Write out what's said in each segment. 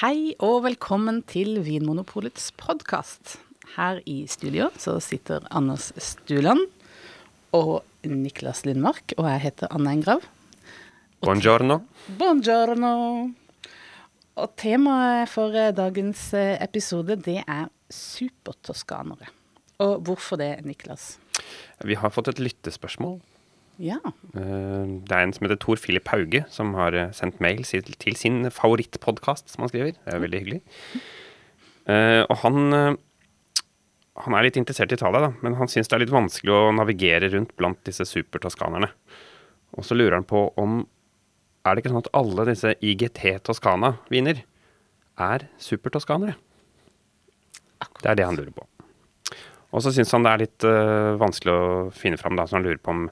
Hei og velkommen til Vinmonopolets podkast. Her i studio så sitter Anders Stuland og Niklas Lindmark, og jeg heter Anne Engrav. Buongiorno. Buongiorno. Og temaet for eh, dagens eh, episode, det er supertoskanere. Og hvorfor det, Niklas? Vi har fått et lyttespørsmål. Ja. Eh, Det er en som heter Tor Philip Hauge, som har eh, sendt mail til sin favorittpodkast, som han skriver. Det er veldig hyggelig. Eh, Og han, han er litt interessert i Italia, da, men han syns det er litt vanskelig å navigere rundt blant disse supertoskanerne. Og så lurer han på om er det ikke sånn at alle disse IGT Toskana-viner er supertoskanere? Det er det han lurer på. Og så syns han det er litt uh, vanskelig å finne fram, da, så han lurer på om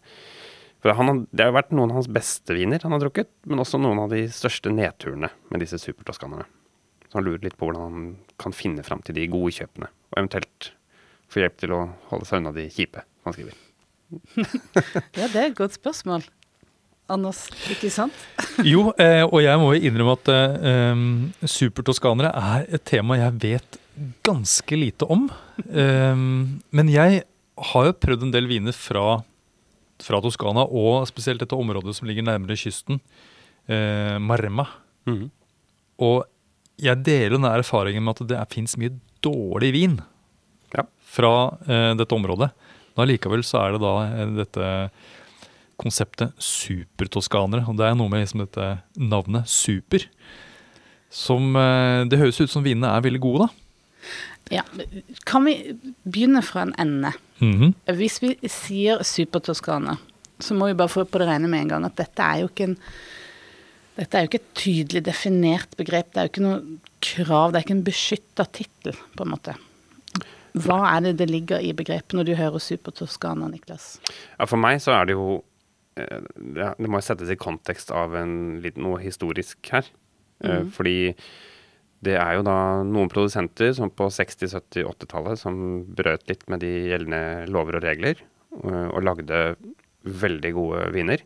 For han, har- det har vært noen av hans beste viner han har drukket, men også noen av de største nedturene med disse supertoskanerne. Så han lurer litt på hvordan han kan finne fram til de gode kjøpene, og eventuelt få hjelp til å holde seg unna de kjipe, han skriver. ja, det er et godt spørsmål. Anders, ikke sant? Jo, eh, og jeg må jo innrømme at eh, um, supertoskanere er et tema jeg vet ganske lite om. Eh, men jeg har jo prøvd en del viner fra, fra Toskana, og spesielt dette området som ligger nærmere kysten, eh, Maremma. Mm. Og jeg deler den erfaringen med at det fins mye dårlig vin Ja. fra eh, dette området. Men allikevel så er det da eh, dette konseptet supertoskanere. Og det er noe med liksom dette navnet super. Som eh, Det høres ut som vinene er veldig gode, da. Ja, Kan vi begynne fra en ende? Mhm. Hvis vi sier supertoskane, så må vi bare få på det rene med en gang at dette er jo ikke en dette er jo ikke et tydelig definert begrep. Det er jo ikke noe krav, det er ikke en beskytta tittel, på en måte. Hva er det det ligger i begrepet når du hører supertoskana, Niklas? Ja, for meg så er det jo eh, Det må jo settes i kontekst av en litt, noe historisk her. Mm. Fordi det er jo da noen produsenter som på 60-, 70-, 80-tallet som brøt litt med de gjeldende lover og regler, eh, og lagde veldig gode viner.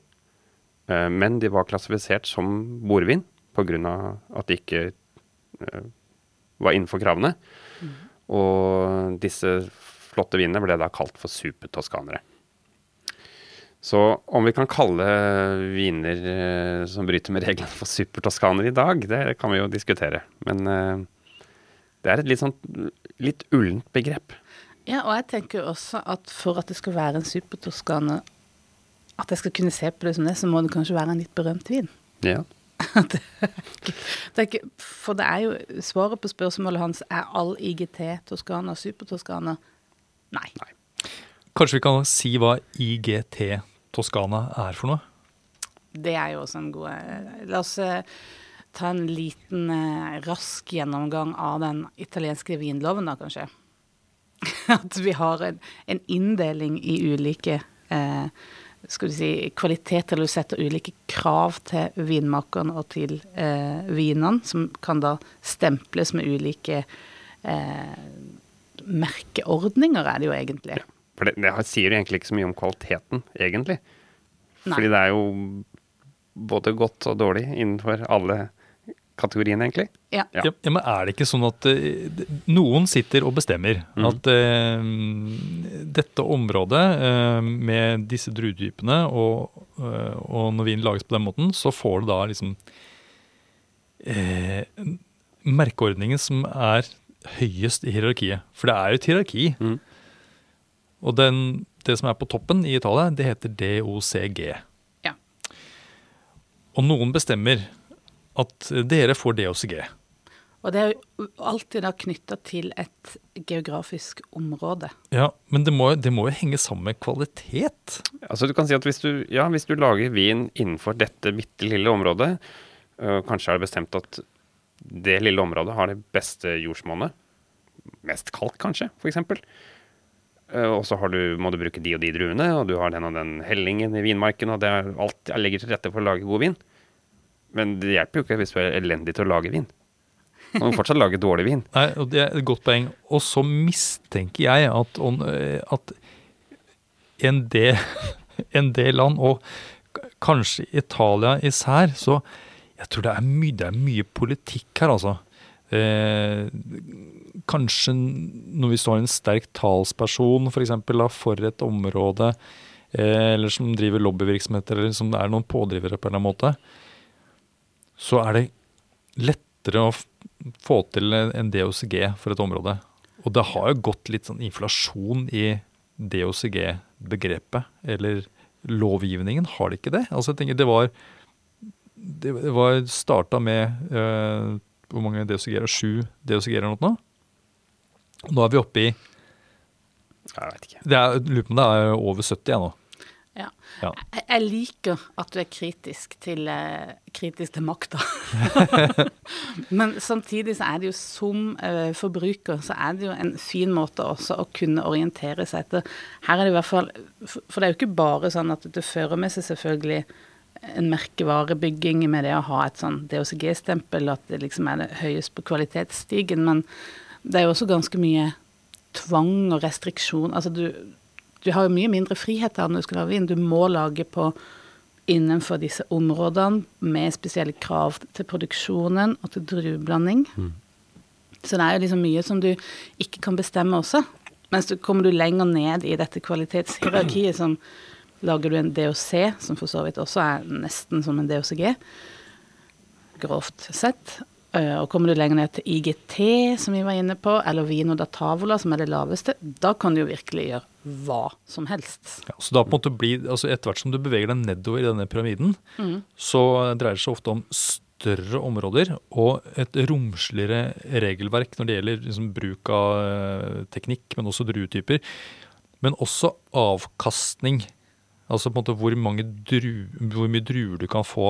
Eh, Men de var klassifisert som bordvin pga. at de ikke eh, var innenfor kravene. Og disse flotte vinene ble da kalt for supertoskanere. Så om vi kan kalle viner eh, som bryter med reglene for supertoskaner i dag, det kan vi jo diskutere. Men eh, det er et litt sånn litt ullent begrep. Ja, og jeg tenker også at for at det skal være en supertoskane, at jeg skal kunne se på det som det, så må det kanskje være en litt berømt vin. Ja. det er ikke, det er ikke, for det er jo svaret på spørsmålet hans er all IGT Toskana supertoskana. Nei. Kanskje vi kan si hva IGT Toskana er for noe? Det er jo også en god eh, La oss eh, ta en liten eh, rask gjennomgang av den italienske vinloven, da, kanskje. At vi har en, en inndeling i ulike eh, skal du si, kvaliteter, eller du setter ulike krav til vinmakeren og til eh, vinene, som kan da stemples med ulike eh, merkeordninger, er det jo egentlig. For det, det sier jo egentlig ikke så mye om kvaliteten, egentlig. Nei. Fordi det er jo både godt og dårlig innenfor alle kategoriene, egentlig. Ja. Ja. Ja. Men er det ikke sånn at uh, noen sitter og bestemmer mm. at uh, dette området uh, med disse druetypene, og, og når vinen lages på den måten, så får du da liksom eh, merkeordningen som er høyest i hierarkiet. For det er jo et hierarki. Mhm. Og den, det som er på toppen i Italia, det heter DOCG. Ja. Og noen bestemmer at dere får DOCG. Og det er jo alltid da knytta til et geografisk område. Ja, men det må, det må jo henge sammen med kvalitet. Altså du kan si at hvis du, ja, hvis du lager vin innenfor dette bitte lille området, øh, kanskje er det bestemt at det lille området har det beste jordsmonnet, mest kalk kanskje. Eh, og så du, må du bruke de og de druene, og du har den og den hellingen i vinmarken, og det er alt jeg legger til rette for å lage god vin. Men det hjelper jo ikke hvis du er elendig til å lage vin. Man må fortsatt lage dårlig vin. Nei, og Det er et godt poeng. Og så mistenker jeg at, eh, at en, del, en del land, og kanskje Italia især, så jeg tror det er, mye, det er mye politikk her, altså. Eh, kanskje når vi står en sterk talsperson for, eksempel, da, for et område, eh, eller som driver lobbyvirksomhet, eller som er noen pådrivere på en eller annen måte, så er det lettere å få til en DOCG for et område. Og det har jo gått litt sånn inflasjon i DOCG-begrepet, eller lovgivningen, har det ikke det? Altså jeg tenker det var Det var starta med eh, hvor mange DOCG-er? Sju DOCG-er eller noe? Nå er vi oppe i Jeg vet ikke. det er, Lurer på om det er over 70 jeg nå. Ja. Ja. Jeg, jeg liker at du er kritisk til, eh, kritisk til makta. Men samtidig så er det jo som eh, forbruker så er det jo en fin måte også å kunne orientere seg etter. Her er det i hvert fall For for det er jo ikke bare sånn at det fører med seg selvfølgelig en merkevarebygging med det å ha et sånn DOCG-stempel, at det liksom er det høyest på kvalitetsstigen, men det er jo også ganske mye tvang og restriksjon. Altså du, du har jo mye mindre frihet her når du skal lage vin. Du må lage på innenfor disse områdene med spesielle krav til produksjonen og til drueblanding. Så det er jo liksom mye som du ikke kan bestemme også. Mens du kommer du lenger ned i dette kvalitetshierarkiet som lager du en DOC, som for så vidt også er nesten som en DOCG, grovt sett. Eh, Og kommer du lenger ned til IGT, som vi var inne på, eller Vino da Tavola, som er det laveste, da kan du jo virkelig gjøre hva som helst. Ja, så da på en måte blir, altså Etter hvert som du beveger deg nedover i denne pyramiden, så dreier det seg ofte om større områder og et romsligere regelverk når det gjelder liksom bruk av eh, teknikk, men også druetyper. Men også avkastning. Altså på en måte hvor, mange dru, hvor mye druer du kan få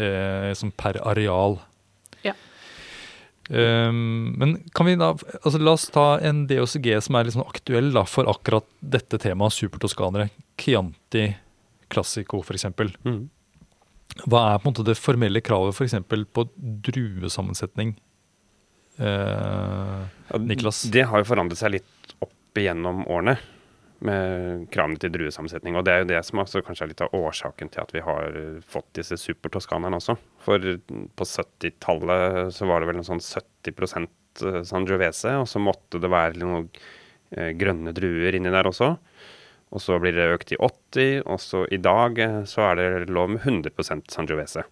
eh, som per areal. Ja. Um, men kan vi da, altså la oss ta en DOCG som er sånn aktuell da, for akkurat dette temaet, supertoskanere. Chianti Classico f.eks. Mm. Hva er på en måte det formelle kravet f.eks. på druesammensetning? Eh, Niklas? Det har jo forandret seg litt opp igjennom årene med kravene til druesammensetning. Og det er jo det som også kanskje er litt av årsaken til at vi har eh, fått disse supertoskanerne også. For på 70-tallet så var det vel noe sånn 70% Sangiovese, og så måtte det være noen eh, grønne druer inni der også. Og så blir det økt til 80, og så i dag eh, så er det lov med 100 Sangiovese.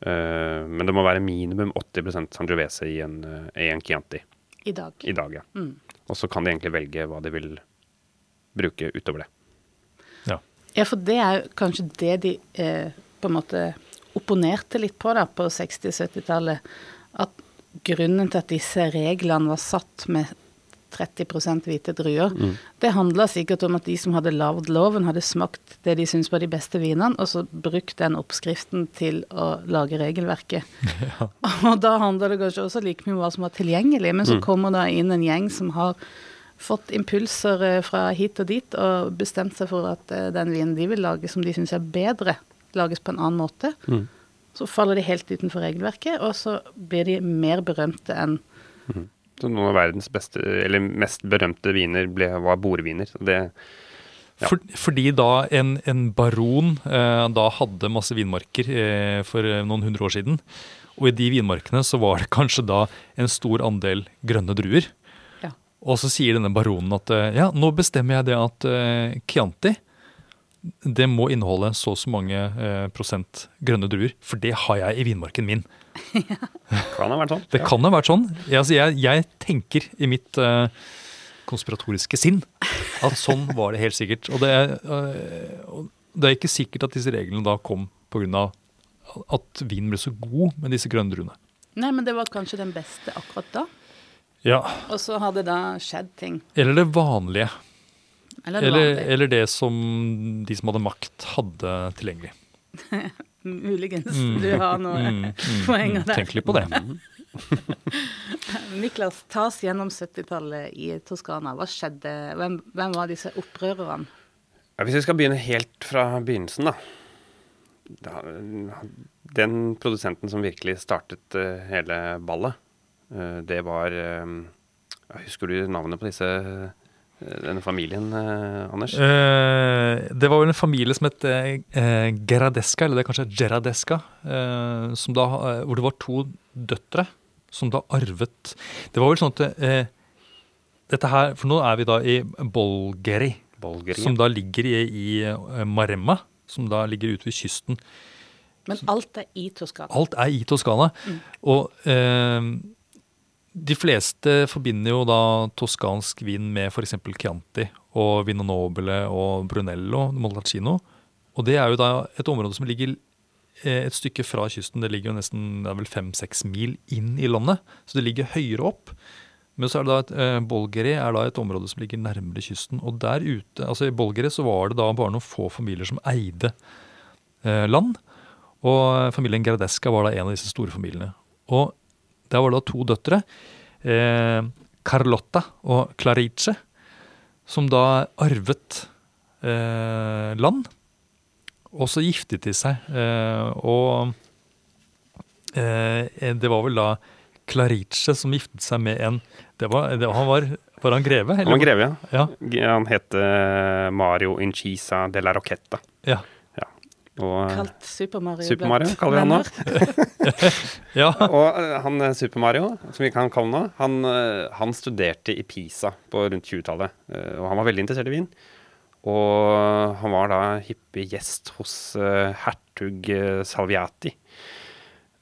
Eh, men det må være minimum 80% Sangiovese i en, eh, i en Chianti I dag. i dag, ja. Mm. Og så kan de egentlig velge hva de vil bruke utover det. Ja, for det er jo kanskje det de eh, på en måte opponerte litt på da, på 60-70-tallet. At grunnen til at disse reglene var satt med 30 hvite druer, det handla sikkert om at de som hadde lagd loven, hadde smakt det de syntes var de beste vinene, og så brukt den oppskriften til å lage regelverket. Og da handler det kanskje også like mye om hva som var tilgjengelig, men så kommer da inn en gjeng som har fått impulser eh, fra hit og dit og bestemt seg for at eh, den vinen de vil lage som de syns er bedre, lages på en annen måte. Så faller de helt utenfor regelverket, og så blir de mer berømte enn Så noen av verdens beste, eller mest berømte viner ble, var bordviner. Så det, Ja. For, fordi da en, en baron eh, da hadde masse vinmarker eh, for eh, noen hundre år siden. Og i de vinmarkene så var det kanskje da en stor andel grønne druer. Ja. Og så sier denne baronen at eh, ja, nå bestemmer jeg det at eh, Chianti det må inneholde så og så mange eh, prosent grønne druer, for det har jeg i vinmarken min. kan ha vært sånn. Det kan ha vært sånn. Jeg, altså, jeg, jeg tenker i mitt eh, konspiratoriske sinn at sånn var det helt sikkert. Og det, er, eh, det er ikke sikkert at disse reglene da kom pga. at vinen ble så god med disse grønne druene. Nei, men det var kanskje den beste akkurat da. Ja. Og så har det da skjedd ting. Eller det vanlige. Eller det Eller, vanlige. eller det som de som hadde makt, hadde tilgjengelig. Muligens du har noen Mm, mm, poenger mm. der. Tenk litt på det. Niklas, ta oss gjennom 70-tallet i Toskana. Hva skjedde? Hvem, hvem var disse opprørerne? Ja, hvis vi skal begynne helt fra begynnelsen, da. da den produsenten som virkelig startet eh, hele ballet, det var eh, Husker du navnet på disse, eh, denne familien, eh, Anders? Eh, det var vel en familie som het eh, Geradeska, eller det er kanskje Geradeska, eh, som da, eh, hvor det var to døtre som da arvet Det var vel sånn at eh, dette her, For nå er vi da i Bolgeri, Bolgeri. som da ligger i, i eh, Maremma, som da ligger ute ved kysten. Men alt er i Toskana. Alt er i Toskana. Og eh, de fleste forbinder jo da toskansk vin med f.eks. Chianti og Vino Nobile og Brunello, Molacino. Og det er jo da et område som ligger eh, et stykke fra kysten. Det ligger jo nesten det er vel fem-seks mil inn i landet, så det ligger høyere opp. Men så er det da et, eh, Bolgeri er da et område som ligger nærmere kysten. Og der ute, altså i Bolgeri så var det da bare noen få familier som eide eh, land. Og familien Gradesca var da en av disse store familiene. Og der var det da to døtre, eh, Carlotta og Clarice, som da arvet eh, land. Og så giftet de seg. Eh, og eh, det var vel da Clarice som giftet seg med en det var, det, Han var, var han greve? Han var greve, ja. Ja. Han het eh, Mario Incisa de la Roqueta. ja. Og, Kalt Super Mario. Super Mario kaller vi han nå. ja. og eh, han eh, Super Mario, som vi kan kalle han nå, han, eh, han studerte i Pisa på rundt 20-tallet. eh, Og han var veldig interessert i vin. Og han var da hyppig gjest hos uh, hertug eh, Salviati.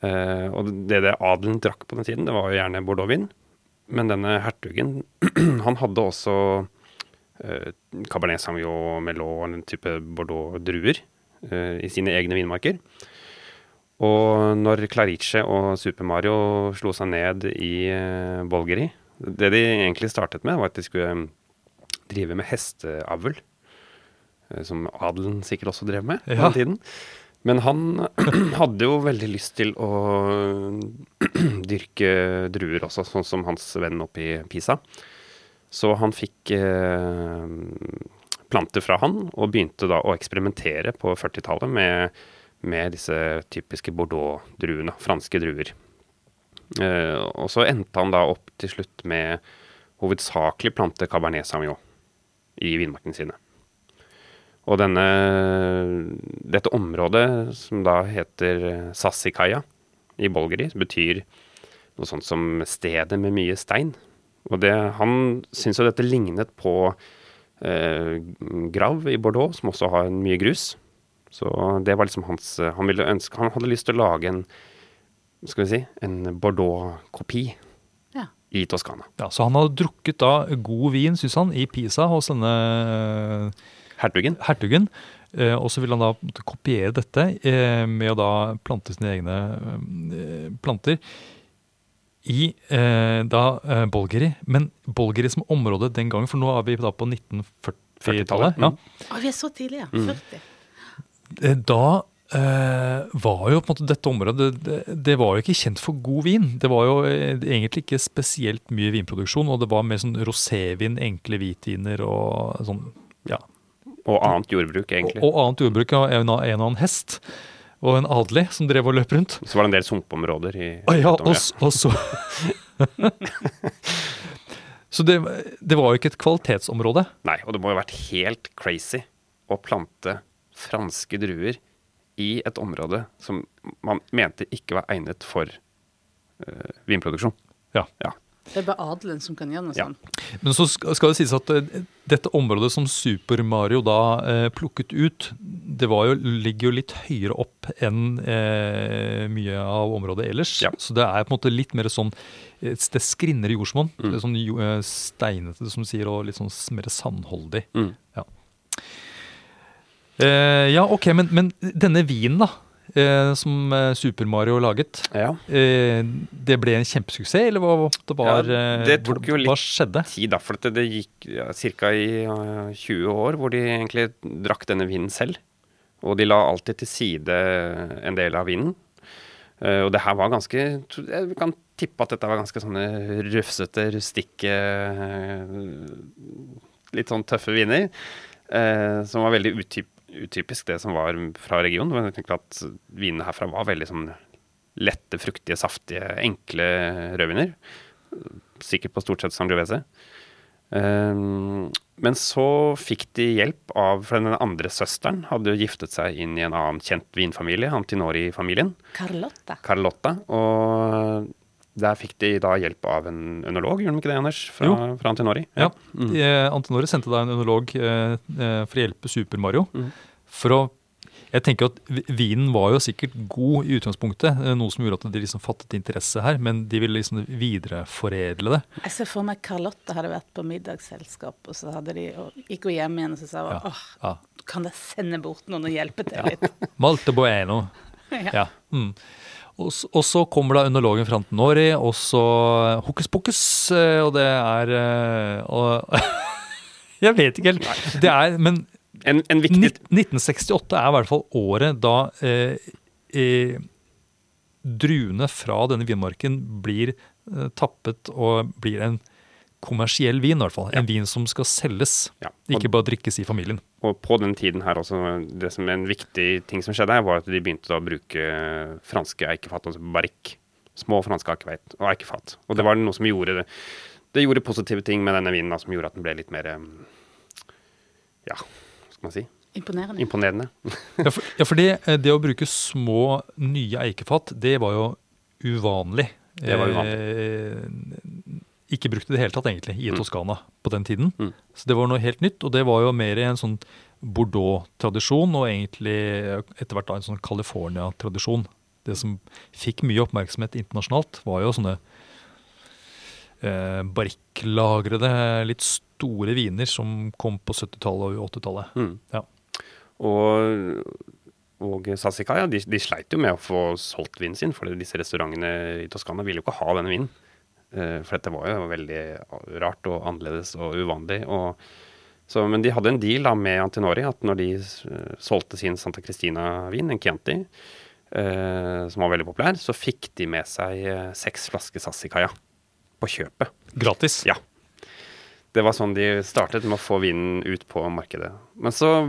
Uh, og det det adelen drakk på den tiden, det var jo gjerne bordeauxvin. Men denne hertugen, han hadde også uh, Cabernet Sauvignon, Melon, en type Bordeaux-druer eh, i sine egne vinmarker. Og når Clarice og Super Mario slo seg ned i eh, Bolgeri Det de egentlig startet med, var at de skulle mm, drive med hesteavl. eh, Som adelen sikkert også drev med på den tiden. Men han hadde jo veldig lyst til å dyrke druer også, sånn som hans venn oppe i Pisa. Så han fikk eh, planter fra han, og begynte da å eksperimentere på 40-tallet med, med disse typiske Bordeaux-druene, franske druer. Eh, og så endte han da opp til slutt med hovedsakelig plante Cabernet Sauvignon i vinmarkene sine. Og denne, dette området, som da heter Sassikaia i Bolgeri, betyr noe sånt som stedet med mye stein. Og det, han syntes jo dette lignet på eh, Grav i Bordeaux, som også har mye grus. Så det var liksom hans Han ville ønske Han hadde lyst til å lage en skal vi si, en Bordeaux-kopi Ja. i Toskana. ja, Så han hadde drukket da god vin, syns han, i Pisa hos denne Hertugen. hertugen. Eh, og så ville han da kopiere dette eh, med å da plante sine egne eh, planter i eh, da eh, Bolgeri. Men Bolgeri som område den gangen, for nå er vi da på 1940-tallet. 40-tallet, Ja. Oh, vi er så tidlig, ja. Mm. 40. Eh, Da eh, var jo på en måte dette området det, det var jo ikke kjent for god vin. Det var jo eh, egentlig ikke spesielt mye vinproduksjon, og det var mer sånn rosévin, enkle hvitviner og sånn. ja, Og annet jordbruk, egentlig. Og, og annet jordbruk av en, og- en og annen hest. Og en adelig som drev og løp rundt. Så var det en del sumpområder i ah, ja, og, og så Så det, det var jo ikke et kvalitetsområde. Nei, og det må jo ha vært helt crazy å plante franske druer i et område som man mente ikke var egnet for uh, vinproduksjon. Ja. Ja. Det er bare adelen som kan gjøre noe Ja. sånt. Men så skal det sies at eh, dette området som Super Mario da eh, plukket ut, det var jo, ligger jo litt høyere opp enn eh, mye av området ellers. Ja. Så det er på en måte litt mer sånn eh, Det skrinner i jordsmonn. Mm. Det Sånn jo- eh, steinete, som du sier, og litt sånn mer sandholdig. Mm. Eh, ja, ok, men, men denne vinen, da. Eh, som eh, Super Mario laget. ja. Eh, det ble en kjempesuksess, eller hva det var? Ja, det det hvor- tok jo litt skjedde? Tid, da, for det, gikk ja, ca. i uh, 20 år hvor de egentlig drakk denne vinen selv. Og de la alltid til side en del av vinen. Uh, og det her var ganske Jeg kan tippe at dette var ganske sånne rufsete, rustikke uh, Litt sånn tøffe viner. Uh, som var veldig utyp, utypisk det som var fra regionen. Men jeg tenker at vinene herfra var veldig sånn lette, fruktige, saftige, enkle rødviner. Sikkert på stort sett Sangiovese. Um, men så fikk de hjelp av For den andre søsteren hadde jo giftet seg inn i en annen kjent vinfamilie, Antinori-familien. Carlotta. Carlotta. Og Der fikk de da hjelp av en ønolog, gjorde de ikke det, Anders? Fra, Jo. fra Antinori? Ja. Mm. Eh, Antinori sendte da en ønolog eh, eh, for å hjelpe Super Mario. Mm. For å Jeg tenker at vinen var jo sikkert god i utgangspunktet, eh, noe som gjorde at de liksom fattet interesse her, men de ville liksom videreforedle det. Jeg ser for meg Carlotte hadde vært på middagsselskap, og så hadde de, og gikk hun hjem igjen og så sa hun, Ja. åh, Ja. kan jeg sende bort noen og hjelpe til litt? Malte Bueno. Ja. Ja. Mm. Og, og så kommer da ønologen til Nori, og så hokus pokus, eh, og det er eh, og, Jeg vet ikke helt. Det er, men En, en viktig 1968 er i hvert fall året da eh, eh, druene fra denne vinmarken blir eh, tappet og blir en kommersiell vin, i hvert fall. En vin som skal selges, ja, og, ikke bare drikkes i familien. og på den tiden her også, det som en viktig ting som skjedde her, var at de begynte å bruke franske eikefat, altså barrikk. Små franske eikefat og eikefat. Og det var noe som gjorde det Det gjorde positive ting med denne vinen da, som gjorde at den ble litt mer eh, Ja, hva skal man si? Imponerende. Imponerende. Ja, for, ja, for det, det å bruke små, nye eikefat, det var jo uvanlig. Det var uvanlig. Eh, ikke brukt i det hele tatt, egentlig, i Mm. Toskana på den tiden. Mm. Så det var noe helt nytt, og det var jo mer en sånn Bordeaux-tradisjon, og egentlig etter hvert da en sånn California-tradisjon. Det som fikk mye oppmerksomhet internasjonalt, var jo sånne eh, barrikklagrede, litt store viner som kom på 70-tallet og 80-tallet. Mm. Ja. Og, og Sassicaia de, de sleit jo med å få solgt vinen sin, for disse restaurantene i Toskana ville jo ikke ha denne vinen. Eh, for dette var jo veldig rart og annerledes og uvanlig. Og, så, men de hadde en deal da med Antinori, at når de solgte sin Santa Cristina-vin, en Chianti, eh, som var veldig populær, så fikk de med seg eh, seks flasker Sassicaia på kjøpet. Gratis. Ja. Det var sånn de startet med å få vinen ut på markedet. Men så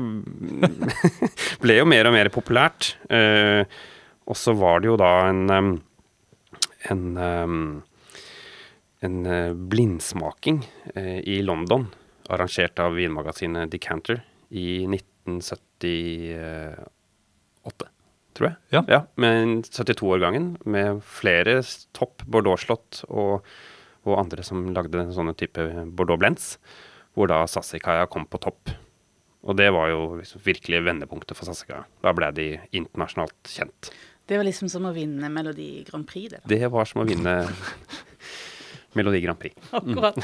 ble jo mer og mer populært. Eh, og så var det jo da en em, en, en eh, blindsmaking eh, i London, arrangert av vinmagasinet Decanter i 1978, tror jeg. Ja. Med 72-årgangen, med flere topp Bordeaux-slott og og andre som lagde sånne type Bordeaux Blends, hvor da Sassicaia kom på topp. Og det var jo liksom virkelig vendepunktet for Sassicaia. Da ble de internasjonalt kjent. Det var liksom som å vinne Melodi Grand Prix, det da. Det var som å vinne Melodi Grand Prix. Akkurat.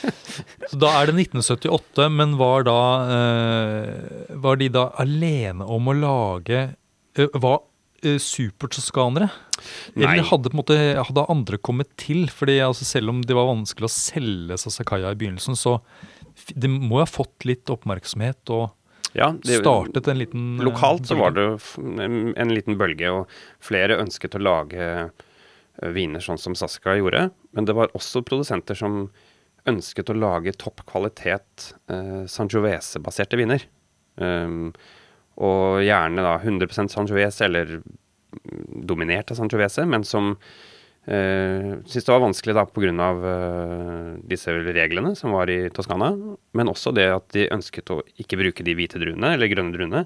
Så da er det 1978, men var da eh, Var de da alene om å lage eh, Var eh, supertoskanere? Eller hadde på en måte hadde andre kommet til? Fordi altså, Selv om det var vanskelig å selge Sasakaya i begynnelsen, så det må jo ha fått litt oppmerksomhet og Ja, det- startet en liten Lokalt Lokalt så var det en, en liten bølge, og flere ønsket å lage eh, viner sånn som Saska gjorde. Men det var også produsenter som ønsket å lage topp kvalitet eh, Sangiovese-baserte viner. Um, og gjerne da 100% Sangiovese, eller mm, dominert av Sangiovese, men som eh, syntes det var vanskelig da pga. Eh, disse reglene som var i Toskana. Men også det at de ønsket å ikke bruke de hvite druene, eller grønne druene.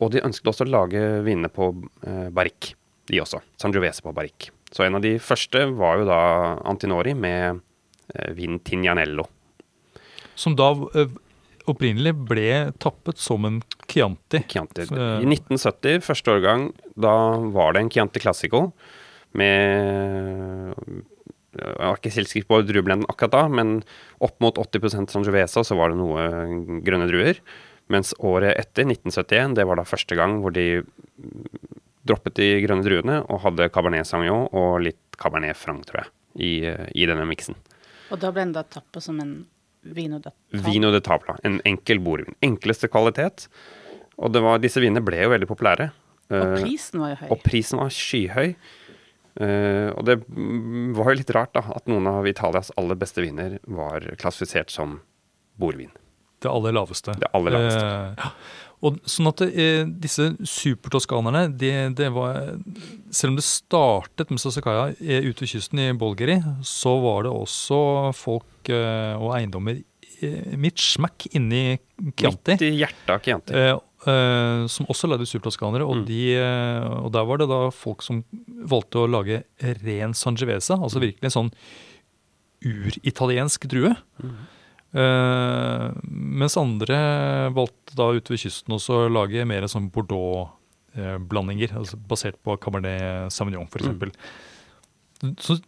Og de ønsket også å lage vinene på eh, barrikk, de også. Sangiovese på barrikk. Så en av de første var jo da Antinori med uh, Tignanello. Som da eh, opprinnelig ble tappet som en Chianti. Chianti. I 1970, første årgang, da var det en Chianti Classico med Jeg var ikke helt sikker på drueblenden akkurat da, men opp mot 80 Sangiovese, så var det noe grønne druer. Mens året etter, 1971, det var da første gang hvor de droppet de grønne druene og hadde Cabernet Sauvignon og litt Cabernet Franc, tror jeg, i, i denne miksen. Og da ble den da tappa som en vino da Vino de Tavla. En enkel bordvin. Enkleste kvalitet. Og det var, disse vinene ble jo veldig populære. Og Eh, prisen var jo høy. og prisen var skyhøy. Uh, og det var jo litt rart da, at noen av Italias aller beste viner var klassifisert som bordvin. Det aller laveste. Det aller laveste. Uh, ja. Og sånn at eh, disse supertoskanerne, de, det var Selv om det startet med Sasakaya eh, ute ved kysten i Bolgeri, så var det også folk eh, og eiendommer eh, midt smakk inni Chianti. Midt i hjertet av Chianti. Eh, eh, som også lagde supertoskanere. Og, Mm. de, og der var det da folk som valgte å lage ren Sangiovese. Altså virkelig en sånn uritaliensk drue. Eh, mens andre valgte da ute ved kysten også å lage mer sånn Bordeaux-blandinger. altså basert på Cabernet Sauvignon, f.eks. Så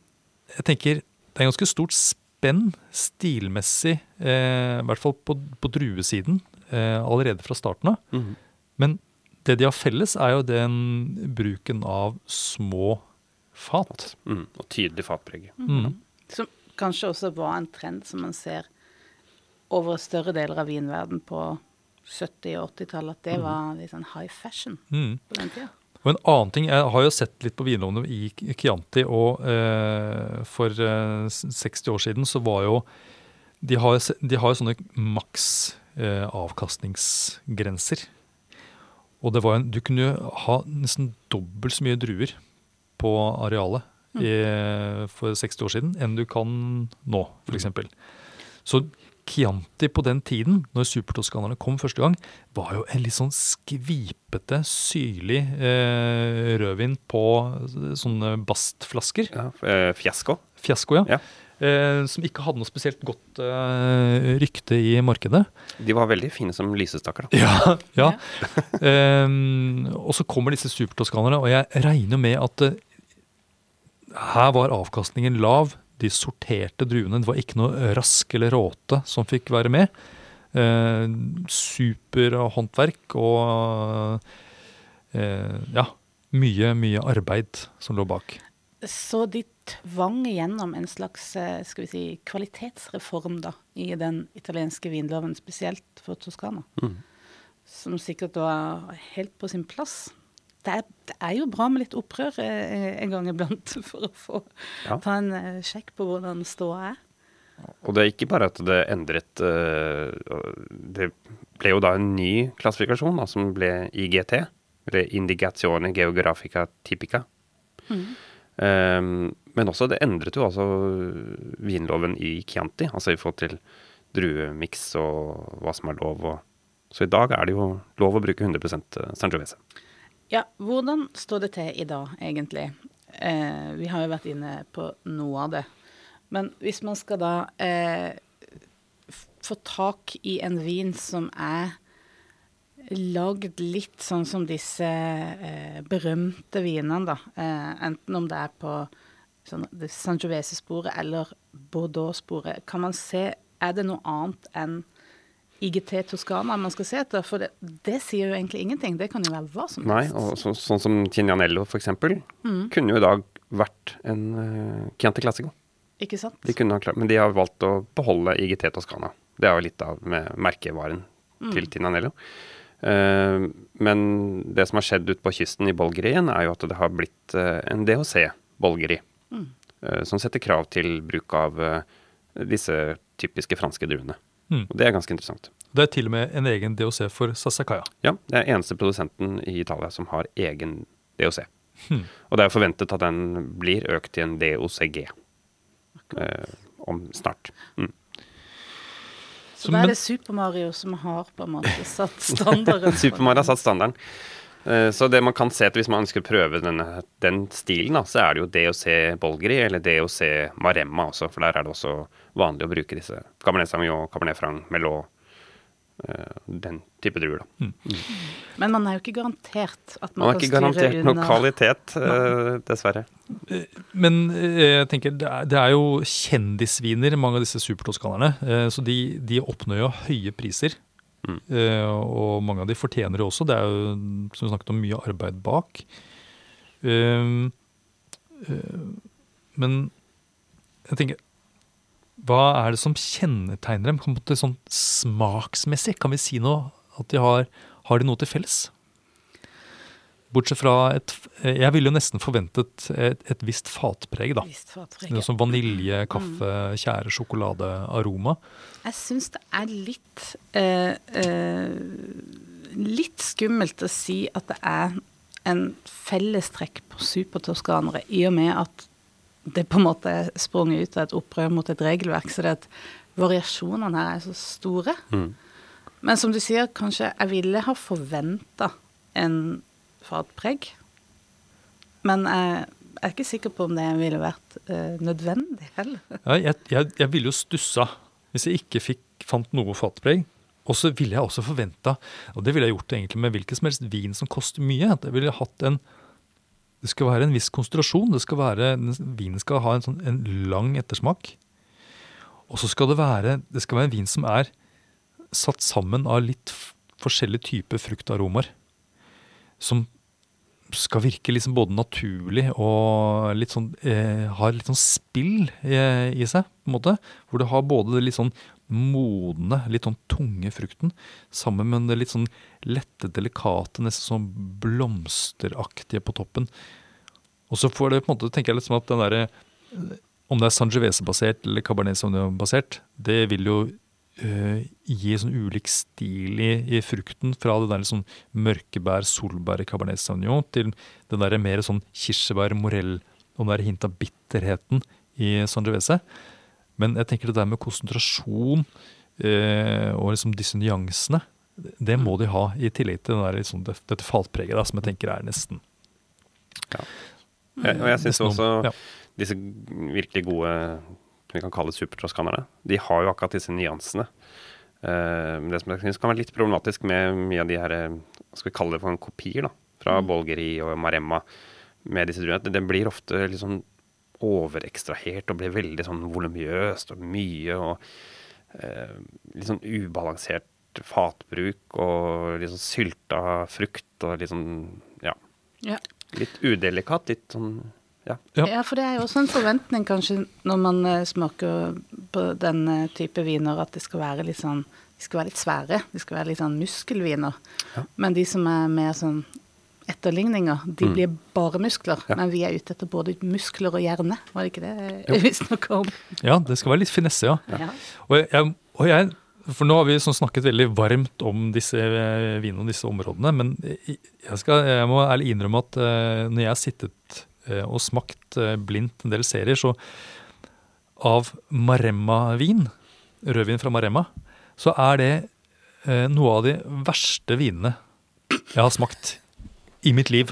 jeg tenker det er ganske stort spenn stilmessig, eh, i hvert fall på, på druesiden, eh, allerede fra starten av. Mm. Men det de har felles, er jo den bruken av små fat. Mm. Og tydelig fatpreg. Mm. Som kanskje også var en trend som man ser over større deler av vinverden på 70- og 80-tallet. At det var litt sånn high fashion Mm. på den tida. Og en annen ting, Jeg har jo sett litt på vinlovene i Chianti, og eh, for eh, 60 år siden så var jo De har, de har jo sånne maks eh, avkastningsgrenser. Og det var en, du kunne jo ha nesten dobbelt så mye druer på arealet i, for 60 år siden enn du kan nå, f.eks. Så Chianti på den tiden, når supertoskanerne kom første gang, var jo en litt sånn skvipete, syrlig eh, rødvin på sånne bastflasker. Ja, eh, fiasko. Fiasko, ja. Ja. Eh, som ikke hadde noe spesielt godt eh, rykte i markedet. De var veldig fine som lysestaker. Da. Ja, ja. eh, og så kommer disse supertoskanerne, og jeg regner med at eh, her var avkastningen lav. De sorterte druene. Det var ikke noe rask eller råte som fikk være med. Eh, Superhåndverk og eh, ja, mye, mye arbeid som lå bak. Så de tvang gjennom en slags eh, skal vi si, kvalitetsreform da, i den italienske vinloven, spesielt for Toskana. Mm. Som sikkert var helt på sin plass. Det er, det er jo bra med litt opprør eh, en gang iblant for å få Ja. ta en eh, sjekk på hvordan ståa er. Og det er ikke bare at det endret eh, Det ble jo da en ny klassifikasjon da, som ble IGT. Eller Indigazione Geografica Typica. Eh, men også det endret jo altså vinloven i Chianti, altså i forhold til druemiks og hva som er lov. Og, så i dag er det jo lov å bruke 100% Sangiovese. Ja, hvordan står det til i dag, egentlig? Eh, vi har jo vært inne på noe av det. Men hvis man skal da eh, få tak i en vin som er lagd litt sånn som disse eh, berømte vinene, da. Eh, enten om det er på sånn, Sangiovese-sporet eller Bordeaux-sporet. Kan man se Er det noe annet enn IGT Toskana man skal se etter? For det, det sier jo egentlig ingenting. Det kan jo være hva som helst. Nei, og så, sånn som Tinianello for eksempel, kunne jo i dag vært en uh, Chianti Classico. Ikke sant? De kunne ha klart, men de har valgt å beholde IGT Toscana. Det er jo litt av med merkevaren til Tinanello. Uh, men det som har skjedd ute på kysten i Bolgerien, er jo at det har blitt uh, en DHC-bolgeri. eh, som setter krav til bruk av eh, disse typiske franske druene. Mm. Og det er ganske interessant. Det er til og med en egen DOC for Sasakaya. Ja, det er eneste produsenten i Italia som har egen DOC. Hmm. Og det er forventet at den blir økt til en DOCG eh, om snart. Mm. Så da er det Super Mario som har på en måte satt standarden. Super Mario har satt standarden. Eh, Så det man kan se til hvis man ønsker å prøve denne, den stilen, da, så er det jo DOC Bolgeri eller DOC Maremma også, for der er det også vanlig å bruke disse Cabernet Sauvignon, Cabernet Franc, Melot, eh, den type druer. da. Men man er jo ikke garantert at Man man, har ikke er ikke garantert noe kvalitet, uh, dessverre. Men jeg tenker, det er, det er jo kjendisviner, mange av disse supertoskanerne. Så de, de oppnår jo høye priser. Eh, og mange av de fortjener det også. Det er jo, som vi snakket om, mye arbeid bak. Uh, uh, men jeg tenker Hva er det som kjennetegner dem? På en måte sånn smaksmessig, kan vi si noe? At de har, har de noe til felles? Bortsett fra et Jeg ville jo nesten forventet et, et visst fatpreg, da. Visst fatpreg. Noe som vanilje, kaffe, tjære, sjokolade, aroma. Jeg syns det er litt eh, eh, Litt skummelt å si at det er en fellestrekk på supertoskanere, i og med at det på en måte er sprunget ut av et opprør mot et regelverk. Så det at variasjonene her er så store. Mm. Men som du sier, kanskje jeg ville ha forventa en fatpreg. Men jeg er ikke sikker på om det ville vært eh, nødvendig heller. Ja, jeg, jeg, jeg ville jo stussa hvis jeg ikke fikk, fant noe fatpreg. Og så ville jeg også forventa, og det ville jeg gjort egentlig med hvilken som helst vin som koster mye, at jeg ville hatt en Det skal være en viss konsentrasjon. det skal være, Vinen skal ha en, sånn, en lang ettersmak. Og så skal det være det skal være en vin som er satt sammen av litt forskjellige typer fruktaromaer. Som skal virke liksom både naturlig og litt sånn eh, har litt sånn spill eh, i seg, på en måte. Hvor du har både det litt sånn modne, litt sånn tunge frukten, sammen med det litt sånn lette, delikate, nesten sånn blomsteraktige på toppen. Og så får det på en måte, tenker jeg litt som at den derre Om det er Sangiovese-basert eller Cabernet Sauvignon-basert, det vil jo eh, gi sånn ulik stil i, i frukten. Fra det der sånn mørkebær, solbær i Cabernet Sauvignon til det der mer sånn kirsebær, morell og det der hint av bitterheten i Sangiovese. Men jeg tenker det der med konsentrasjon eh, og liksom disse nyansene, det må de ha, i tillegg til den der, liksom, det, dette faltpreget da, som jeg tenker er nesten Ja, og jeg syns også ja. disse virkelig gode vi kan kalle supertroskanerne, de har jo akkurat disse nyansene. Eh, det som jeg synes kan være litt problematisk med mye av de her eh, skal vi kalle det for en kopier, da, fra Bolgeri og Maremma med disse druene, den det blir ofte litt sånn overekstrahert og blir veldig sånn volumiøst og mye og eh, litt sånn ubalansert fatbruk og litt sånn sylta frukt og litt sånn ja, Ja. litt udelikat, litt sånn ja. Ja. Ja, for det er jo også en forventning kanskje når man eh, smaker på den eh, type viner, at det skal være litt sånn De skal være litt svære. De skal være litt sånn muskelviner. Ja. Men de som er mer sånn etterligninger, de Mm. blir bare muskler. Ja. Men vi er ute etter både muskler og hjerne, var det ikke det vi snakka om? ja, det skal være litt finesse, ja. Ja. Og jeg, og jeg, for nå har vi sånn snakket veldig varmt om disse eh, vinene og disse områdene, men jeg, skal, jeg må ærlig innrømme at eh, når jeg har sittet eh, og smakt eh, blindt en del serier, så av Maremma-vin, rødvin fra Maremma, så er det eh, noe av de verste vinene jeg har smakt i mitt liv.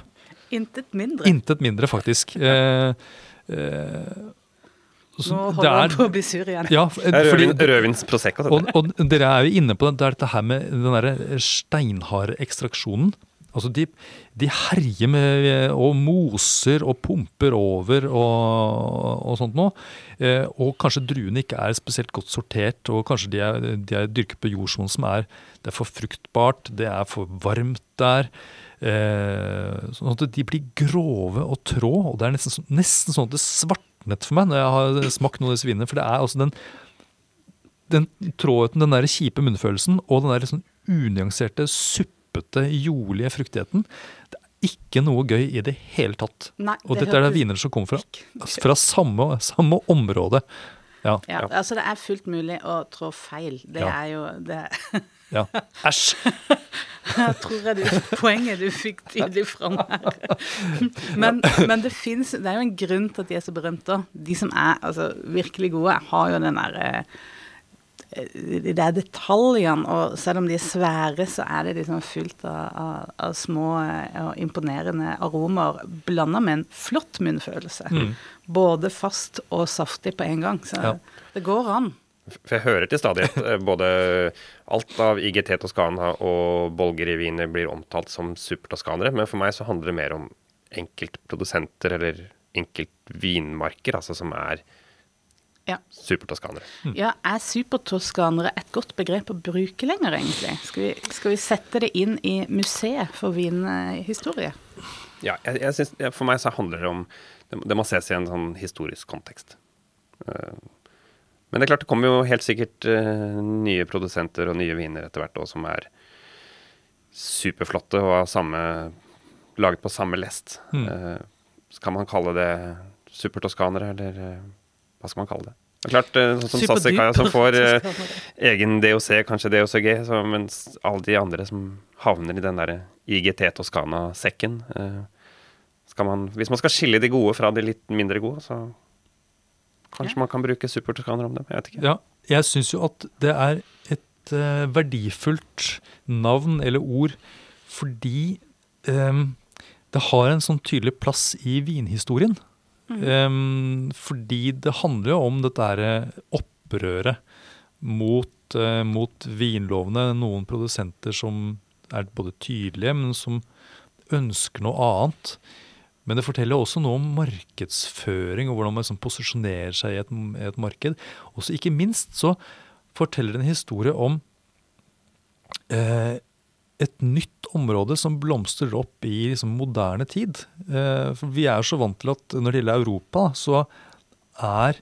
Intet mindre. Intet mindre, faktisk. Eh, eh, så Nå holder han er- på å bli sur igjen. Ja, er rødvin, rødvins prosecco. og, og dere er jo inne på det, det er dette her med den derre steinharde ekstraksjonen. Altså de, de herjer med og moser og pumper over og, og sånt noe. Eh, og kanskje druene ikke er spesielt godt sortert, og kanskje de er, de er dyrket på jordsonen som er Det er for fruktbart, det er for varmt der. Eh, sånn at de blir grove og trå, og det er nesten, nesten sånn at det svartnet for meg når jeg har smakt noen av disse vinene. For det er altså den den tråden, den der kjipe munnfølelsen og den der sånn unyanserte, suppete, jordlige fruktigheten. Det er ikke noe gøy i det hele tatt. Nei, Og dette er det viner som kommer fra, fra samme, samme område. Ja. Ja, altså det er fullt mulig å trå feil. Det Ja. er jo det ja. Æsj! Jeg tror jeg det poenget du fikk tydelig fram her. Men, men det fins Det er jo en grunn til at de er så berømte. De som er altså, virkelig gode, har jo den derre de er detaljene, og selv om de er svære, så er det liksom fullt av, av, av små eh, og imponerende aromaer blanda med en flott munnfølelse. Mm. Både fast og saftig på en gang. Så Ja. det går an. For jeg hører til stadighet eh, både alt av IGT Toskana og Bolgeri-viner blir omtalt som supertoskanere, men for meg så handler det mer om enkeltprodusenter eller enkeltvinmarker, altså som er Ja. supertoskanere. Ja, er supertoskanere et godt begrep å bruke lenger, egentlig? Skal vi, skal vi sette det inn i museet for vinhistorie? Ja, jeg, jeg synes, for meg så handler det om Det, det må ses i en sånn historisk kontekst. Eh, men det er klart, det kommer jo helt sikkert eh, nye produsenter og nye viner etter hvert òg som er superflotte og har samme, laget på samme lest. Mm. Eh, skal man kalle det supertoskanere, eller eh, hva skal man kalle det? Det er klart, eh, sånn som Superduper Sassikaia, som får eh, egen DOC, kanskje DOCG, så, mens alle de andre som havner i den der IGT Toskana-sekken eh, skal man, Hvis man skal skille de gode fra de litt mindre gode, så kanskje Ja. man kan bruke supertoskanere om dem. Jeg vet ikke. Ja, jeg syns jo at det er et et eh, verdifullt navn eller ord fordi eh, det har en sånn tydelig plass i vinhistorien. Eh, fordi det handler jo om dette her eh, opprøret mot, eh, mot vinlovene. Noen produsenter som er både tydelige, men som ønsker noe annet. Men det forteller også noe om markedsføring og hvordan man liksom posisjonerer seg i et, et marked. Og ikke minst så forteller det en historie om eh, et nytt område som blomstrer opp i liksom, moderne tid. Eh, for vi er så vant til at når det gjelder Europa, så er,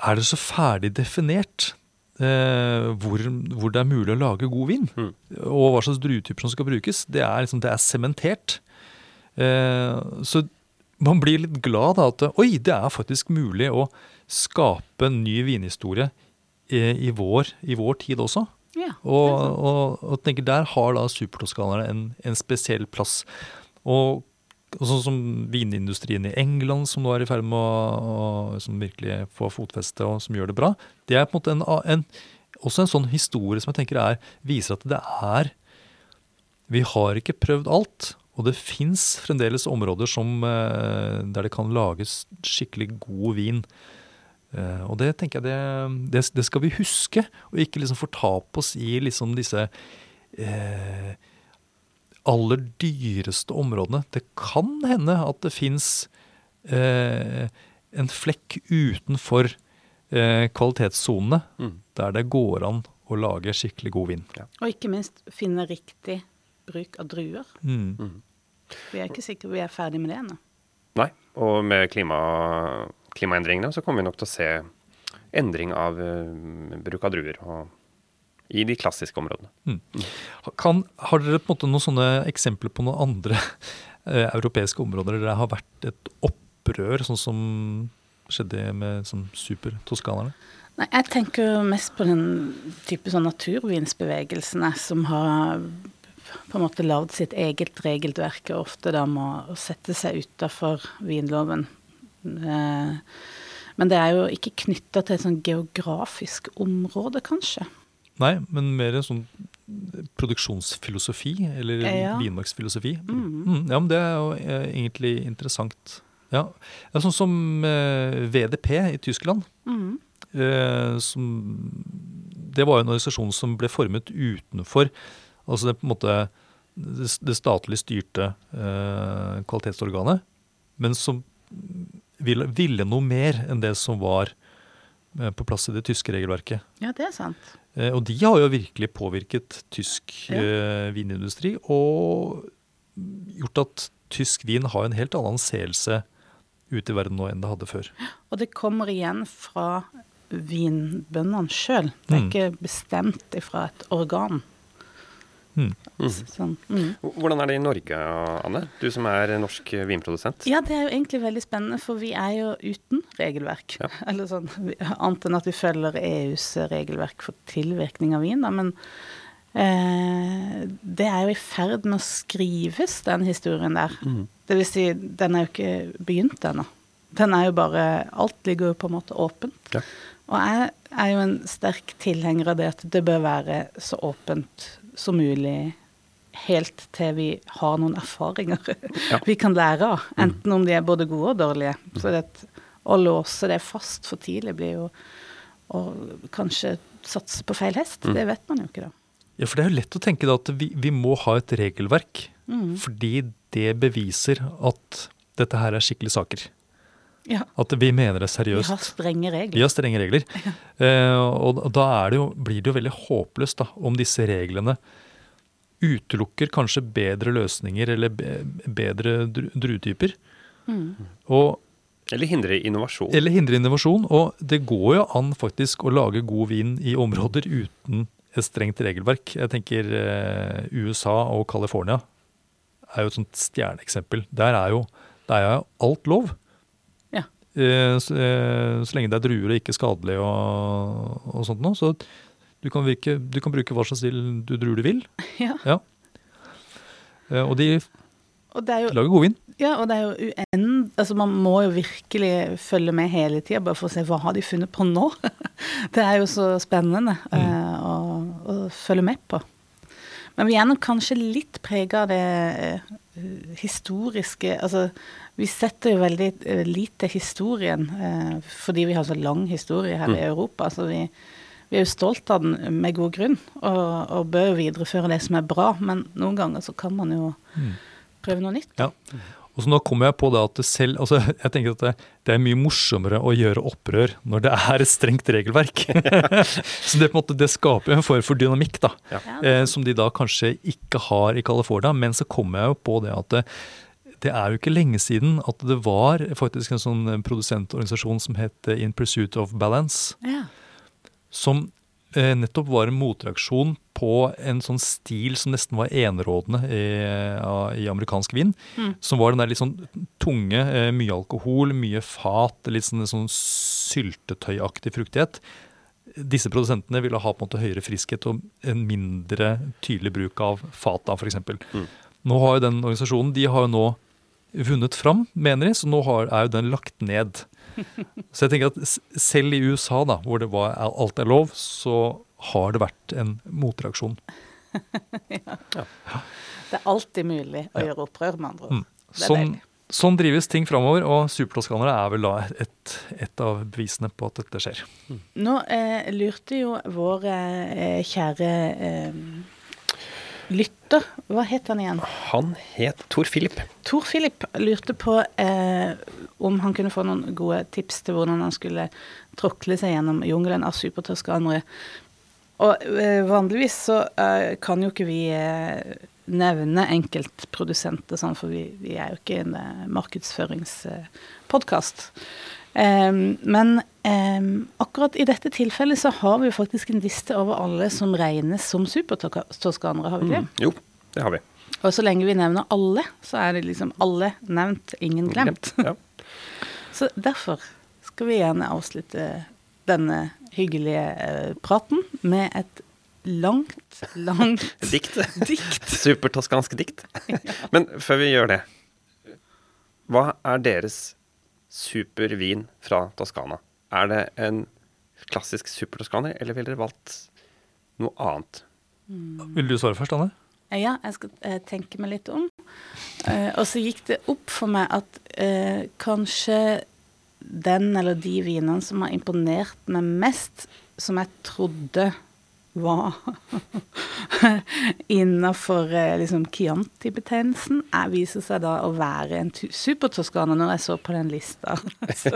er det så ferdig definert eh, hvor, hvor, det er mulig å lage god vin. Mm. Og hva slags druetyper som skal brukes. Det er liksom, det er sementert. Eh, så man blir litt glad da at oi, det er faktisk mulig å skape en ny vinhistorie i, i, vår, i vår, tid også. Og, og, og, tenker der har da supertoskanerne en, en spesiell plass. Og, og sånn som vinindustrien i England, som nå er i ferd med å, som virkelig få fotfeste og som gjør det bra, det er på en måte en, en, også en sånn historie som jeg tenker er, viser at det er Vi har ikke prøvd alt. Og det fins fremdeles områder som, eh, der det kan lages skikkelig god vin. Eh, og det tenker jeg det, det, det skal vi huske, og ikke liksom fortape oss i liksom disse eh, aller dyreste områdene. Det kan hende at det fins eh, en flekk utenfor eh, kvalitetssonene mm. der det går an å lage skikkelig god vind. Ja. Og ikke minst finne riktig bruk av druer. Mm. Mm. Vi er ikke sikre vi er ferdig med det ennå. Nei, og med klima, klimaendringene så kommer vi nok til å se endring av uh, bruk av druer og, i de klassiske områdene. Mm. Kan, har dere på en måte noen sånne eksempler på noen andre uh, europeiske områder der det har vært et opprør, sånn som skjedde med sånn supertoskanerne? Nei, Jeg tenker mest på den type sånn naturvinsbevegelsene som har på en måte lagd sitt eget regelverk, og ofte da må sette seg utafor vinloven. Eh, men det er jo ikke knytta til et sånn geografisk område, kanskje. Nei, men mer sånn produksjonsfilosofi, eller ja. vinmarksfilosofi. Mm. Mm, ja, men det er jo eh, egentlig interessant. Ja, er sånn som eh, VDP i Tyskland. Mm. Eh, som, det var jo en organisasjon som ble formet utenfor Altså det på en måte det, det statlig styrte eh, kvalitetsorganet, men som ville, ville, noe mer enn det som var eh, på plass i det tyske regelverket. Ja, det er sant. Eh, og de har jo virkelig påvirket tysk ja. Eh, vinindustri, og gjort at tysk vin har en helt annen anseelse ute i verden nå enn det hadde før. Og det kommer igjen fra vinbøndene sjøl. Det er mm. ikke bestemt fra et organ. Mm. Sånn. Mm. Hvordan er det i Norge, Anne? Du som er norsk vinprodusent. Ja, det er jo egentlig veldig spennende, for vi er jo uten regelverk. Ja. Eller sånn, Annet enn at vi følger EUs regelverk for tilvirkning av vin. Da. Men eh, det er jo i ferd med å skrives, den historien der. Mm. Det vil si, den er jo ikke begynt ennå. Den er jo bare Alt ligger jo på en måte åpent. Ja. Og jeg er jo en sterk tilhenger av det at det bør være så åpent som mulig helt til vi har noen erfaringer ja. vi kan lære av. Mm. Enten om de er både gode og dårlige. Mm. Så det, å låse det fast for tidlig blir jo å kanskje satse på feil hest. Mm. Det vet man jo ikke da. Ja, for det er jo lett å tenke da at vi, vi må ha et regelverk. Mm. Fordi det beviser at dette her er skikkelige saker. Ja. At vi mener det seriøst. Vi har strenge regler. Vi har strenge regler. Ja. Eh, og da det jo, blir det jo veldig håpløst da, om disse reglene utelukker kanskje bedre løsninger eller be, bedre druetyper. Mm. eller hindre innovasjon. Eller hindre innovasjon. Og det går jo an faktisk å lage god vin i områder uten et strengt regelverk. Jeg tenker eh, USA og California er jo et sånt stjerneeksempel. Der er jo, der er jo alt lov. Eh, så, eh, så, lenge det er druer og ikke skadelig og, og sånt noe. Så du kan, virke, du kan, bruke hva slags du druer du vil. Ja. ja. Eh, og de og jo, lager god vin. Ja, og det er jo uend... Altså man må jo virkelig følge med hele tida, bare for å se hva har de funnet på nå. det er jo så spennende. Mm. Uh, og å følge med på. Men vi er nok kanskje litt prega av det eh, historiske Altså, vi setter jo veldig eh, lite historien eh, fordi vi har så lang historie her i Europa. Så vi, vi er jo stolt av den med god grunn, og, og bør videreføre det som er bra. Men noen ganger så kan man jo prøve noe nytt. Ja. Og så nå kommer jeg på det at det selv, altså jeg tenker at det, det er mye morsommere å gjøre opprør når det er et strengt regelverk. så det, på en måte, det skaper en form for dynamikk, da. Ja. Eh, som de da kanskje ikke har i California. Men så kommer jeg jo på det at det, er jo ikke lenge siden at det var faktisk en sånn produsentorganisasjon som het In Pursuit of Balance. Ja. Som eh, nettopp var en motreaksjon på en sånn stil som nesten var enerådende i, i amerikansk vin. Som var den der litt sånn tunge, eh, mye alkohol, mye fat, litt sånn, sånn syltetøyaktig fruktighet. Disse produsentene ville ha på en måte høyere friskhet og en mindre tydelig bruk av fat, da, f.eks. Mm. Nå har jo den organisasjonen de har jo nå vunnet fram, mener de, så nå har, er jo den lagt ned. Så jeg tenker at selv i USA, da, hvor det var alt er lov, så har det vært en motreaksjon. Det er alltid mulig å gjøre opprør, med andre ord. Mm. Sånn, sånn drives ting framover, og supertoskanere er vel da et, et av bevisene på at dette skjer. Nå eh, lurte jo vår eh, kjære eh, lytter Hva het han igjen? Han het Tor Philip. Tor Philip lurte på eh, om han kunne få noen gode tips til hvordan han skulle tråkle seg gjennom jungelen av supertoskanere. Og eh, vanligvis så eh, kan jo ikke vi eh, nevne enkeltprodusenter, sånn, for vi, vi er jo ikke en eh, markedsføringspodkast. Em, men um, akkurat i dette tilfellet så har vi jo faktisk en liste over alle som regnes som supertoskanere, har vi ikke det? Jo, det har vi. Og så lenge vi nevner alle, så er det liksom alle nevnt, ingen glemt. Ja. Så derfor skal vi gjerne avslutte denne hyggelige uh, praten med et langt, langt Dikt. dikt. Supertoskansk dikt. Men før vi gjør det, hva er deres supervin fra Toskana? Er det en klassisk supertoskaner, eller ville dere valgt noe annet? Vil du svare først, Anne? Eh, Ja, jeg skal eh, tenke meg litt om. Eh, og så gikk det opp for meg at eh, kanskje den eller de vinene som har imponert meg mest, som jeg trodde var innafor eh, liksom Chianti-betegnelsen, er- viser seg da å være en supertoskaner når jeg så på den lista. så,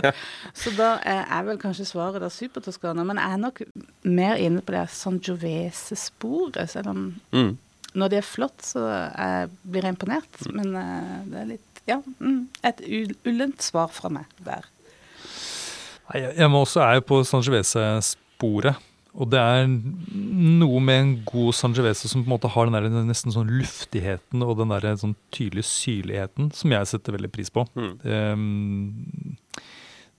så da eh, er vel kanskje svaret da supertoskaner, men jeg er nok mer inne på det Sangiovese-sporet, selv om Mm. når det er flott, så jeg blir jeg imponert. Men uh, det er litt Ja, mm, et ullent svar fra meg der. Nei, jeg- Jeg må også er jo på Sangiovese-sporet. Og det er noe med en god Sangiovese som på en måte har den der nesten sånn luftigheten og den der sånn tydelige syrligheten som jeg setter veldig pris på. Mm. Um,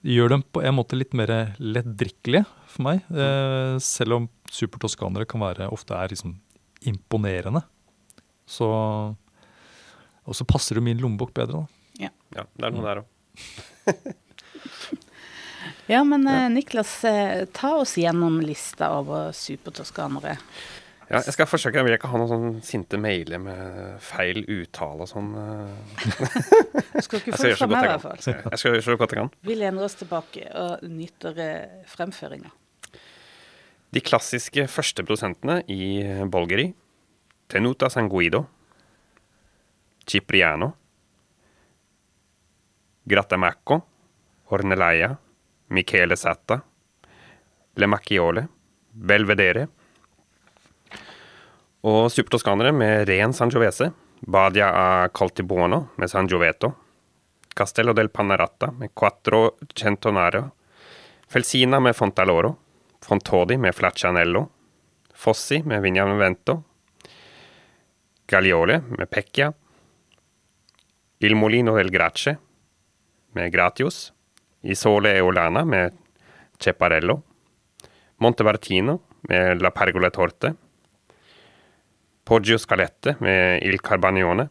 det gjør dem på en måte litt mer lettdrikkelige for meg. eh, selv om supertoskanere kan være ofte er liksom imponerende. Så Og så passer det min lommebok bedre, da. Ja, det er noe der òg. Ja, men ja. Niklas, eh, ta oss gjennom lista over supertoskanere. Ja, jeg skal forsøke. Jeg vil ikke ha noen sånn sinte mailer med feil uttale og sånn. eh. Du skal ikke få det fra meg, i hvert jeg fall. Jeg skal gjøre så godt jeg kan. Vi lener oss tilbake og nyter eh, fremføringa. De klassiske første prosentene i Bolgeri Tenuta Sanguido, Cipriano Grattamacco Orneleia Michele Satta Le Macchiole Belvedere og supertoskanere med ren Sangiovese. Badia a Coltibuono med Sangioveto Castello del Panaratta med Quattro Centonaro Felsina med Fontaloro. Fontodi med Flaccianello, Fossi med Vignavento, Gagliole med Pecchia, Il Molino del Grace med Gratius, Isole e Olana med Ceparello, Montevartino med La Pergola Torte, Poggio Scalette med Il Carbagnone,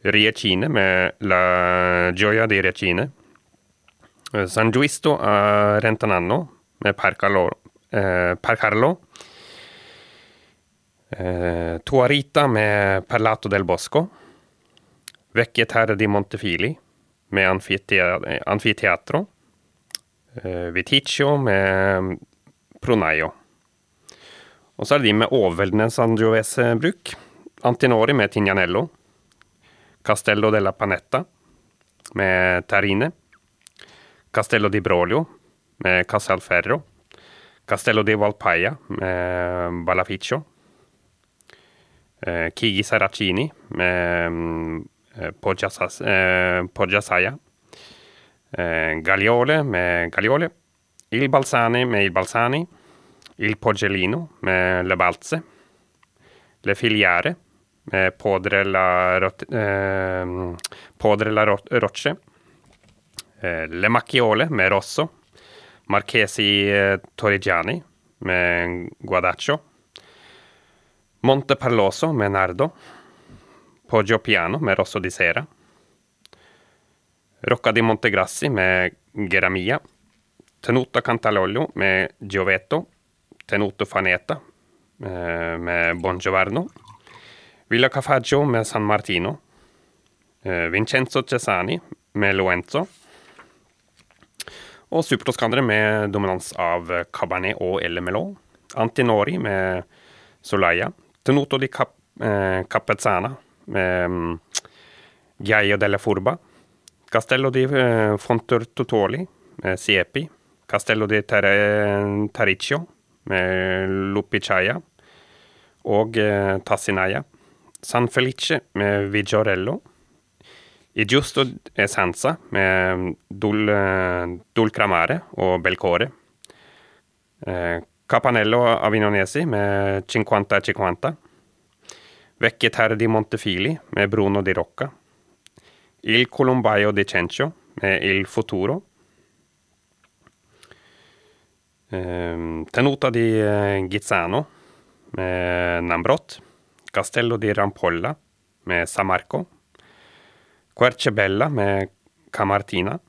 Riecine med La Gioia di Riecine, San Giusto a Rentananno med Percaloro, eh, per Carlo. Eh, Tuarita med Perlato del Bosco. Vecchie Terre di Montefili med Anfitea- Anfiteatro. Eh, Viticcio med Pronaio. Og så er det de med overveldende Sangiovese-bruk. Antinori med Tignanello. Castello della Panetta med Terrine. Castello di Brolio med Casalferro. Castello di Valpaia med Balaficcio. Eh, Chigi Saracini med mm, Poggiasas- eh, Poggiasaia. Eh, Gagliole med Gagliole. Il Balsani med Il Balsani. Il Poggellino med Le Balze. Le Filiere med Podre la, Rot eh, Podre la Ro- Rocce. Eh, Le Macchiole med Rosso. Marchesi eh, Torrigiani med Guadaccio. Monte Parloso med Nardo. Poggio Piano med Rosso di Sera. Rocca di Montegrassi med Geramia. Tenuto Cantalollo med Giovetto. Tenuto Faneta med med Bongiovanno. Villa Cafaggio med San Martino. Eh, Vincenzo Cesani med Loenzo. Og Supertoskandere med dominans av Cabernet og Elle Melon. Antinori med Solaya. Tenuto di Cap eh, Capezzana Gaio della Furba. Castello di Fontor Totoli, med Siepi. Castello di Ter Tariccio med Lupiccia og eh, Tassinaia. San Felice med Viggiorello. I Giusto Essenza med Dul, eh, Dulcramare og Belcore. Eh, Capanello Avinonesi med Cinquanta Cinquanta. Vecchie Terre di Montefili med Bruno di Rocca. Il Colombaio di Cencio med Il Futuro. Eh, Tenuta di eh, Gizzano med Nambrot. Castello di Rampolla med San Marco. Quercebella med Camartina.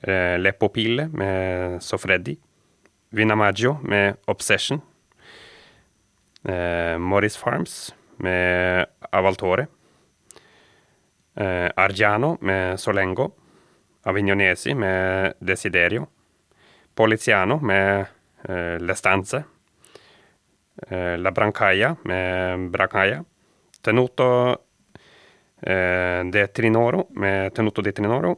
Eh, Le Popille med Sofreddi. Vinamaggio med Obsession. Eh, Morris Farms med Avaltore. Eh, Argiano med Solengo. Avignonesi med Desiderio. Poliziano med eh, Le Stanze. Eh, La Brancaia med Brancaia. Tenuto eh, de Trinoro med Tenuto di Trinoro.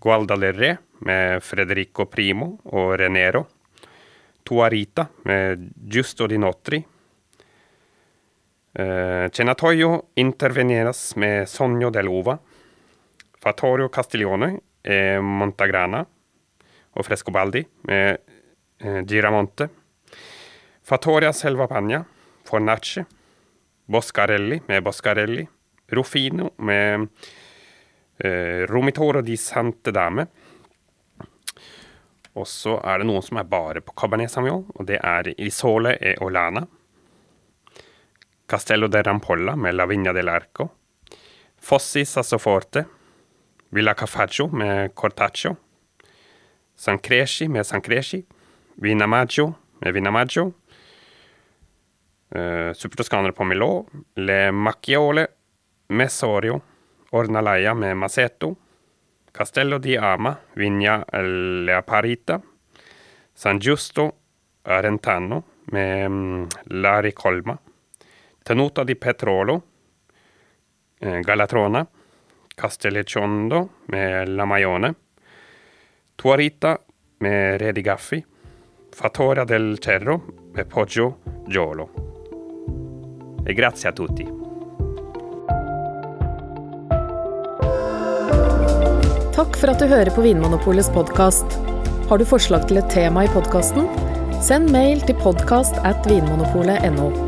Gualda del Re med Federico Primo og Renero. Tuarita med Giusto di Notri. Eh, Cenatoio interveneres med Sonjo Delova. Fattorio Castiglione eh, Montagrana og Frescobaldi med eh, Giramonte. Fattoria Selvapagna, Fornace. Boscarelli med Boscarelli. Rufino med eh, Romitoro di Sante Dame. Og så er det noen som er bare på Cabernet Sauvignon, og det er Isole e Olana. Castello de Rampolla med La Vigna dell'Arco. Fossi Sassoforte. Villa Cafaggio med Cortaccio. San Cresci med San Cresci. Vinamaggio med Vinamaggio. Uh, Supertoskanere på Milot. Le Macchiole med Sorio. Ornalaia med Maceto. Castello di Ama, Vigna Leaparita. San Giusto Arentano med mm, La Ricolma. Tenuta di Petrolo. Eh, Galatrona. Castelliciondo med La Maione. Tuarita med Redigaffi. Fattoria del Cerro med Poggio Giolo. E grazie a tutti. Takk for at du hører på Vinmonopolets podkast. Har du forslag til et tema i podkasten? Send mail til podkast at vinmonopolet.no.